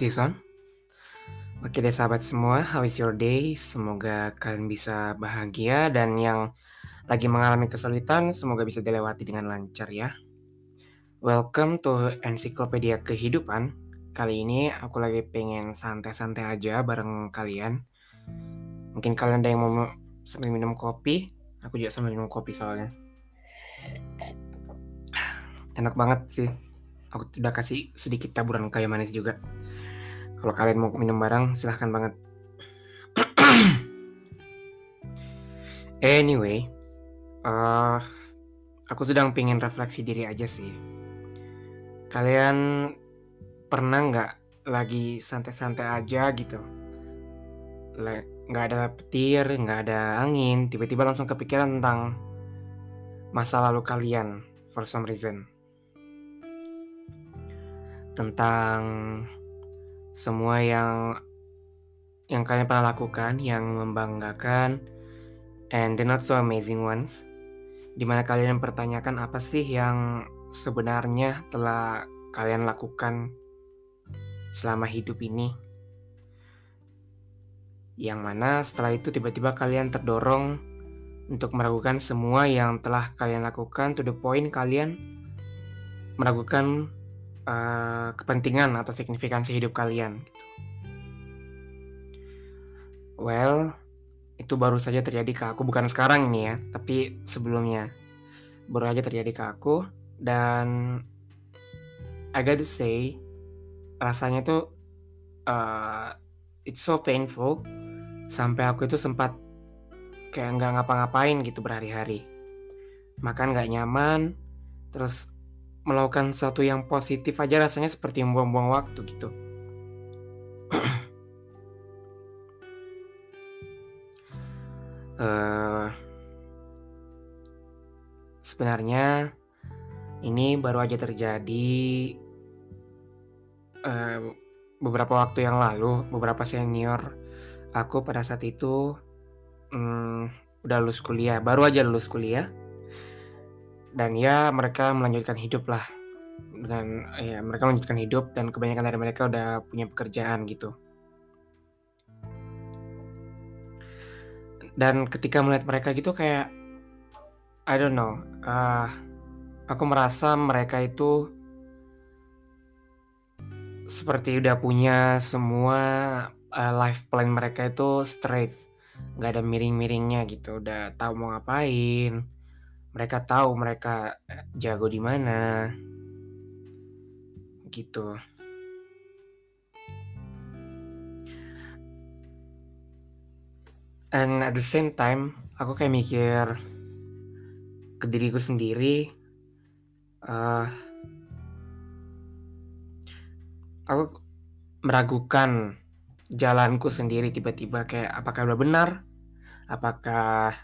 Is this on? Oke deh sahabat semua, how is your day? Semoga kalian bisa bahagia dan yang lagi mengalami kesulitan semoga bisa dilewati dengan lancar ya. Welcome to Ensiklopedia Kehidupan. Kali ini aku lagi pengen santai-santai aja bareng kalian. Mungkin kalian ada yang mau sambil minum kopi. Aku juga sambil minum kopi soalnya. Enak banget sih. Aku udah kasih sedikit taburan kayu manis juga. Kalau kalian mau minum bareng, silahkan banget. anyway, uh, aku sedang pengen refleksi diri aja sih. Kalian pernah nggak lagi santai-santai aja gitu? Nggak ada petir, nggak ada angin, tiba-tiba langsung kepikiran tentang masa lalu kalian for some reason. Tentang semua yang yang kalian pernah lakukan yang membanggakan and the not so amazing ones. Di mana kalian mempertanyakan apa sih yang sebenarnya telah kalian lakukan selama hidup ini? Yang mana setelah itu tiba-tiba kalian terdorong untuk meragukan semua yang telah kalian lakukan to the point kalian meragukan uh, kepentingan atau signifikansi hidup kalian. Gitu. Well, itu baru saja terjadi ke aku bukan sekarang ini ya, tapi sebelumnya baru aja terjadi ke aku dan I got to say rasanya tuh uh, it's so painful sampai aku itu sempat kayak nggak ngapa-ngapain gitu berhari-hari makan nggak nyaman terus melakukan sesuatu yang positif aja rasanya seperti membuang-buang waktu gitu. uh, sebenarnya ini baru aja terjadi uh, beberapa waktu yang lalu, beberapa senior aku pada saat itu um, udah lulus kuliah, baru aja lulus kuliah dan ya mereka melanjutkan hidup lah. Dengan ya mereka melanjutkan hidup dan kebanyakan dari mereka udah punya pekerjaan gitu. Dan ketika melihat mereka gitu kayak I don't know uh, aku merasa mereka itu seperti udah punya semua uh, life plan mereka itu straight. Nggak ada miring-miringnya gitu udah tahu mau ngapain mereka tahu mereka eh, jago di mana. Gitu. And at the same time aku kayak mikir ke diriku sendiri uh, aku meragukan jalanku sendiri tiba-tiba kayak apakah udah benar apakah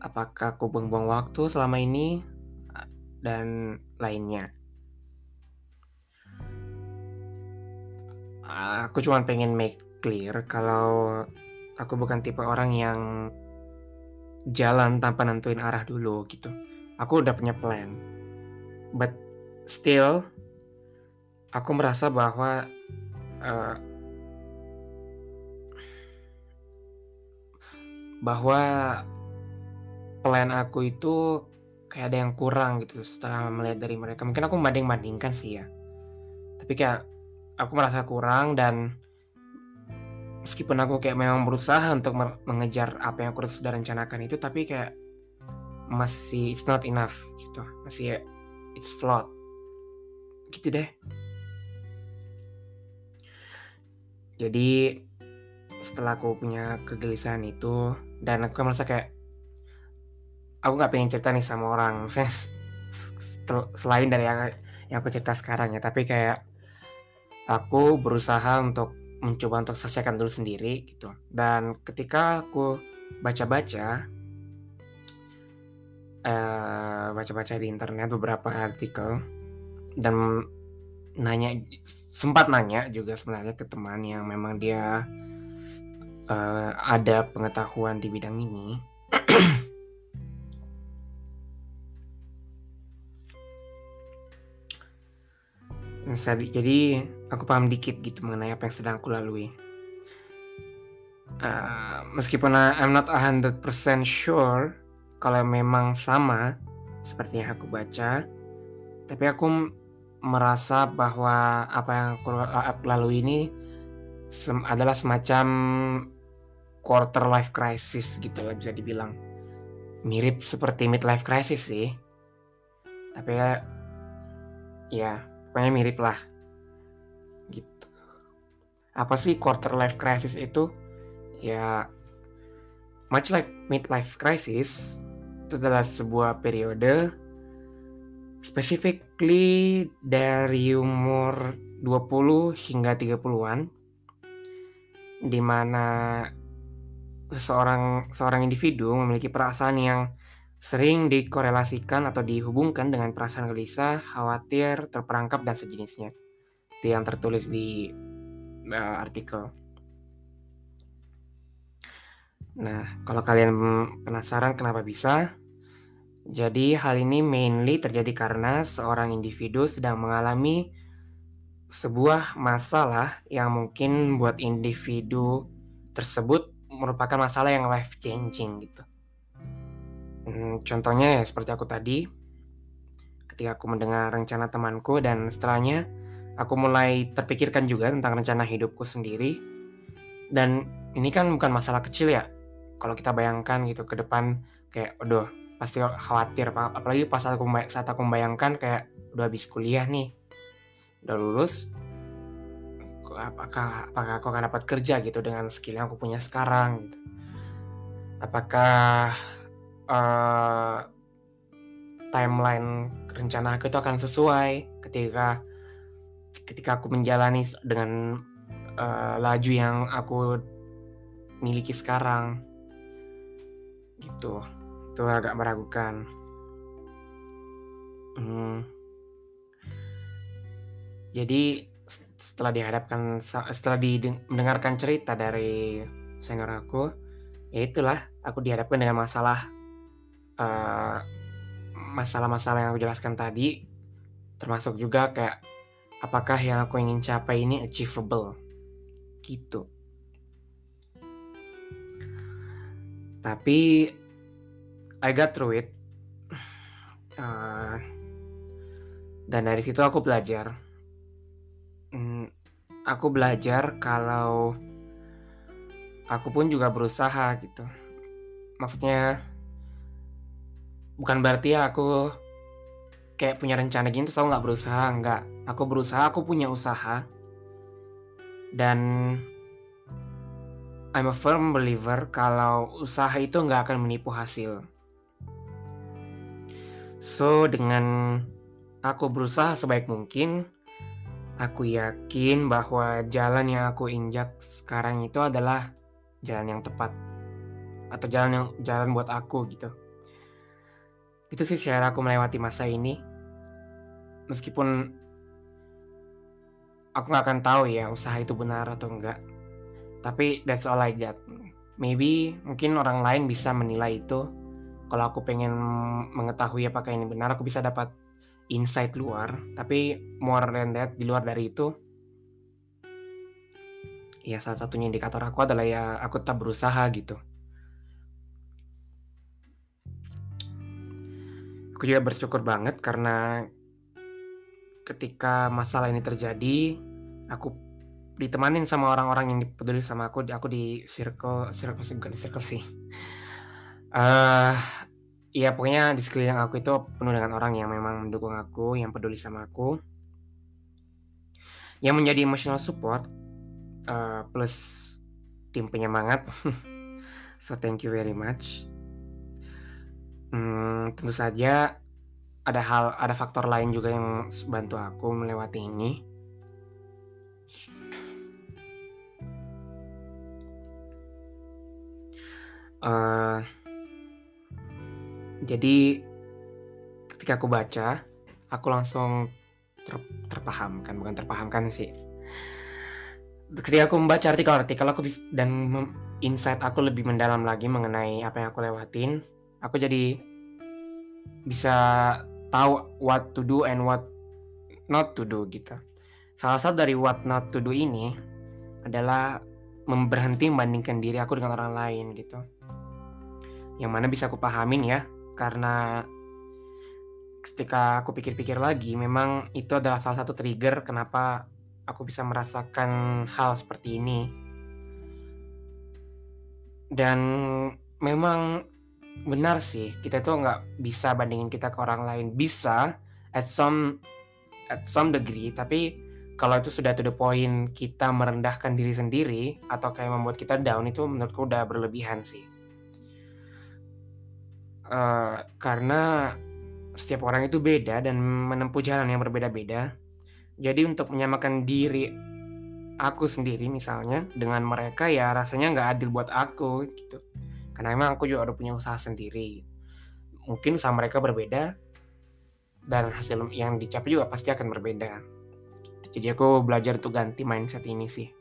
apakah aku buang-buang waktu selama ini dan lainnya. Aku cuma pengen make clear kalau aku bukan tipe orang yang jalan tanpa nentuin arah dulu gitu. Aku udah punya plan. But still aku merasa bahwa uh, bahwa plan aku itu kayak ada yang kurang gitu setelah melihat dari mereka. Mungkin aku membanding-bandingkan sih ya. Tapi kayak aku merasa kurang dan meskipun aku kayak memang berusaha untuk mengejar apa yang aku sudah rencanakan itu tapi kayak masih it's not enough gitu. Masih it's flawed. Gitu deh. Jadi setelah aku punya kegelisahan itu dan aku merasa kayak aku nggak pengen cerita nih sama orang. Saya selain dari yang yang aku cerita sekarang ya. Tapi kayak aku berusaha untuk mencoba untuk selesaikan dulu sendiri gitu. Dan ketika aku baca-baca uh, baca-baca di internet beberapa artikel dan nanya sempat nanya juga sebenarnya ke teman yang memang dia uh, ada pengetahuan di bidang ini jadi aku paham dikit gitu mengenai apa yang sedang aku lalui. Uh, meskipun I'm not 100% sure kalau memang sama seperti yang aku baca, tapi aku merasa bahwa apa yang aku lalui ini sem adalah semacam quarter life crisis gitu lah bisa dibilang. Mirip seperti midlife crisis sih. Tapi ya ya pokoknya mirip lah. Gitu. Apa sih quarter life crisis itu? Ya much like midlife crisis itu adalah sebuah periode specifically dari umur 20 hingga 30-an di mana seorang seorang individu memiliki perasaan yang sering dikorelasikan atau dihubungkan dengan perasaan gelisah, khawatir, terperangkap dan sejenisnya. Itu yang tertulis di uh, artikel. Nah, kalau kalian penasaran kenapa bisa, jadi hal ini mainly terjadi karena seorang individu sedang mengalami sebuah masalah yang mungkin buat individu tersebut merupakan masalah yang life changing gitu. Hmm, contohnya ya seperti aku tadi, ketika aku mendengar rencana temanku dan setelahnya aku mulai terpikirkan juga tentang rencana hidupku sendiri. Dan ini kan bukan masalah kecil ya. Kalau kita bayangkan gitu ke depan kayak aduh pasti khawatir apalagi pas aku saat aku membayangkan kayak udah habis kuliah nih udah lulus apakah apakah aku akan dapat kerja gitu dengan skill yang aku punya sekarang gitu. apakah uh, timeline rencana aku itu akan sesuai ketika ketika aku menjalani dengan uh, laju yang aku miliki sekarang. Gitu. Itu agak meragukan. Hmm. jadi setelah dihadapkan setelah mendengarkan cerita dari senior aku ya itulah aku dihadapkan dengan masalah masalah masalah-masalah yang aku jelaskan tadi termasuk juga kayak apakah yang aku ingin capai ini achievable? Gitu. Tapi I got through it. Uh, dan dari situ aku belajar. Hmm, aku belajar kalau aku pun juga berusaha gitu. Maksudnya bukan berarti aku kayak punya rencana gini terus aku nggak berusaha nggak. Aku berusaha aku punya usaha. Dan I'm a firm believer kalau usaha itu nggak akan menipu hasil. So dengan aku berusaha sebaik mungkin aku yakin bahwa jalan yang aku injak sekarang itu adalah jalan yang tepat atau jalan yang jalan buat aku gitu itu sih cara aku melewati masa ini. Meskipun aku nggak akan tahu ya usaha itu benar atau enggak. Tapi that's all I got. Maybe mungkin orang lain bisa menilai itu. Kalau aku pengen mengetahui apakah ini benar aku bisa dapat insight luar. Tapi more than that di luar dari itu ya salah satunya indikator aku adalah ya aku tetap berusaha gitu aku juga bersyukur banget karena ketika masalah ini terjadi aku ditemanin sama orang-orang yang peduli sama aku aku di circle circle bukan di circle sih. Uh, ya pokoknya di sekeliling aku itu penuh dengan orang yang memang mendukung aku yang peduli sama aku. Yang menjadi emotional support uh, plus tim penyemangat. So thank you very much Hmm, tentu saja ada hal ada faktor lain juga yang bantu aku melewati ini. Uh, jadi ketika aku baca, aku langsung ter, terpahamkan, bukan terpahamkan sih. Ketika aku membaca artikel-artikel aku dan insight aku lebih mendalam lagi mengenai apa yang aku lewatin, aku jadi bisa tahu what to do and what not to do gitu salah satu dari what not to do ini adalah memberhenti membandingkan diri aku dengan orang lain gitu. Yang mana bisa aku pahamin ya, karena ketika aku pikir-pikir lagi, memang itu adalah salah satu trigger kenapa aku bisa merasakan hal seperti ini. Dan memang benar sih, kita itu nggak bisa bandingin kita ke orang lain. Bisa at some at some degree, tapi kalau itu sudah to the point kita merendahkan diri sendiri atau kayak membuat kita down itu menurutku udah berlebihan sih. Uh, karena setiap orang itu beda dan menempuh jalan yang berbeda-beda. Jadi untuk menyamakan diri aku sendiri misalnya dengan mereka ya rasanya nggak adil buat aku gitu. Karena emang aku juga udah punya usaha sendiri. Mungkin usaha mereka berbeda dan hasil yang dicapai juga pasti akan berbeda. Jadi aku belajar untuk ganti mindset ini sih.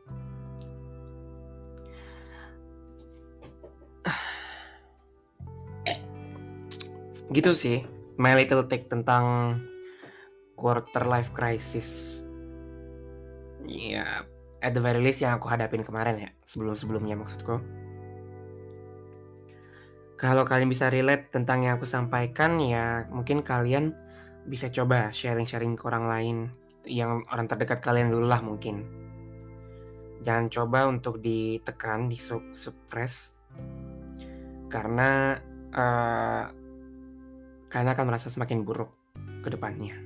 Gitu sih my little take tentang quarter life crisis. Ya at the very least yang aku hadapin kemarin ya sebelum sebelumnya maksudku kalau kalian bisa relate tentang yang aku sampaikan ya mungkin kalian bisa coba sharing-sharing ke orang lain yang orang terdekat kalian dulu lah mungkin. Jangan coba untuk ditekan di suppress. Karena uh, karena akan merasa semakin buruk ke depannya